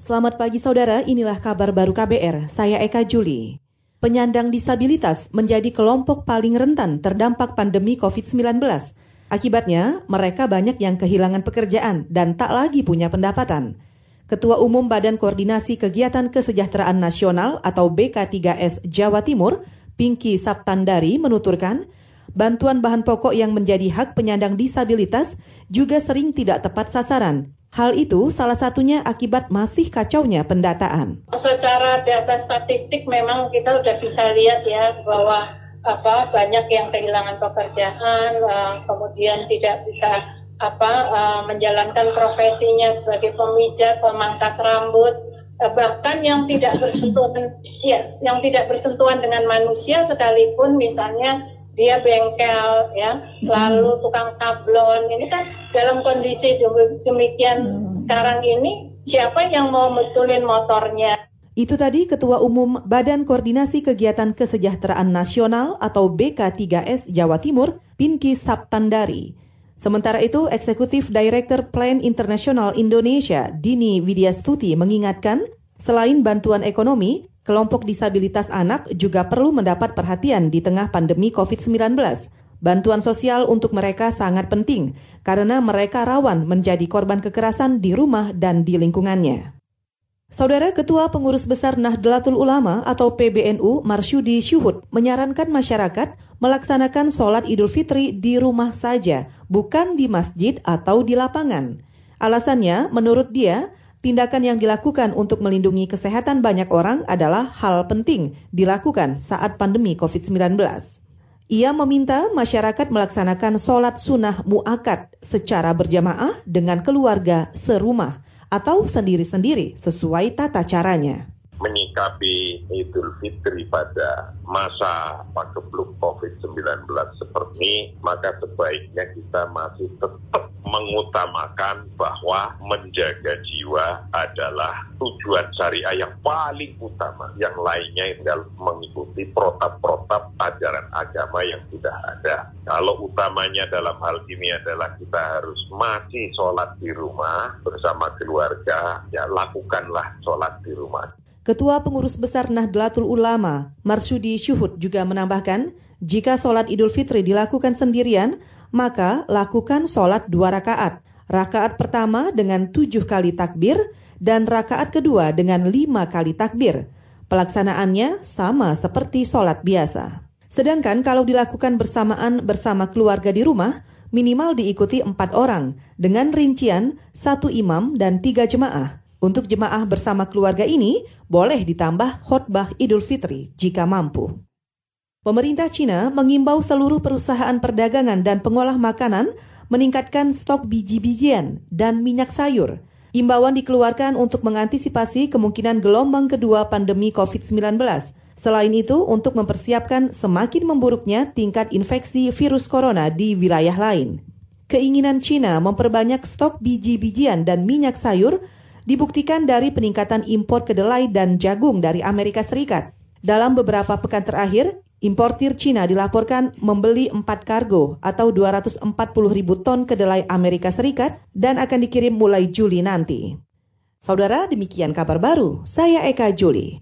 Selamat pagi saudara, inilah kabar baru KBR, saya Eka Juli. Penyandang disabilitas menjadi kelompok paling rentan terdampak pandemi COVID-19. Akibatnya, mereka banyak yang kehilangan pekerjaan dan tak lagi punya pendapatan. Ketua Umum Badan Koordinasi Kegiatan Kesejahteraan Nasional atau BK3S Jawa Timur, Pinky Saptandari menuturkan, bantuan bahan pokok yang menjadi hak penyandang disabilitas juga sering tidak tepat sasaran Hal itu salah satunya akibat masih kacaunya pendataan. Secara data statistik memang kita sudah bisa lihat ya bahwa apa banyak yang kehilangan pekerjaan, uh, kemudian tidak bisa apa uh, menjalankan profesinya sebagai pemijat, pemangkas rambut, uh, bahkan yang tidak bersentuhan ya yang tidak bersentuhan dengan manusia sekalipun misalnya dia bengkel ya lalu hmm. tukang tablon ini kan dalam kondisi demikian hmm. sekarang ini siapa yang mau betulin motornya itu tadi Ketua Umum Badan Koordinasi Kegiatan Kesejahteraan Nasional atau BK3S Jawa Timur, Pinky Saptandari. Sementara itu, Eksekutif Director Plan Internasional Indonesia, Dini Widyastuti mengingatkan, selain bantuan ekonomi, Kelompok disabilitas anak juga perlu mendapat perhatian di tengah pandemi COVID-19. Bantuan sosial untuk mereka sangat penting karena mereka rawan menjadi korban kekerasan di rumah dan di lingkungannya. Saudara Ketua Pengurus Besar Nahdlatul Ulama atau PBNU Marsyudi Syuhud menyarankan masyarakat melaksanakan sholat Idul Fitri di rumah saja, bukan di masjid atau di lapangan. Alasannya, menurut dia, Tindakan yang dilakukan untuk melindungi kesehatan banyak orang adalah hal penting dilakukan saat pandemi COVID-19. Ia meminta masyarakat melaksanakan sholat sunnah mu'akad secara berjamaah dengan keluarga serumah atau sendiri-sendiri sesuai tata caranya menyikapi Idul Fitri pada masa pakebluk COVID-19 seperti ini, maka sebaiknya kita masih tetap mengutamakan bahwa menjaga jiwa adalah tujuan syariah yang paling utama. Yang lainnya tinggal mengikuti protap-protap ajaran agama yang sudah ada. Kalau utamanya dalam hal ini adalah kita harus masih sholat di rumah bersama keluarga, ya lakukanlah sholat di rumah. Ketua Pengurus Besar Nahdlatul Ulama, Marsudi Syuhud juga menambahkan, jika sholat Idul Fitri dilakukan sendirian, maka lakukan sholat dua rakaat. Rakaat pertama dengan tujuh kali takbir dan rakaat kedua dengan lima kali takbir. Pelaksanaannya sama seperti sholat biasa. Sedangkan kalau dilakukan bersamaan bersama keluarga di rumah, minimal diikuti empat orang dengan rincian satu imam dan tiga jemaah. Untuk jemaah bersama keluarga ini, boleh ditambah khotbah Idul Fitri jika mampu. Pemerintah Cina mengimbau seluruh perusahaan perdagangan dan pengolah makanan meningkatkan stok biji-bijian dan minyak sayur. Imbauan dikeluarkan untuk mengantisipasi kemungkinan gelombang kedua pandemi COVID-19. Selain itu, untuk mempersiapkan semakin memburuknya tingkat infeksi virus corona di wilayah lain. Keinginan Cina memperbanyak stok biji-bijian dan minyak sayur dibuktikan dari peningkatan impor kedelai dan jagung dari Amerika Serikat. Dalam beberapa pekan terakhir, importir Cina dilaporkan membeli 4 kargo atau 240 ribu ton kedelai Amerika Serikat dan akan dikirim mulai Juli nanti. Saudara, demikian kabar baru. Saya Eka Juli.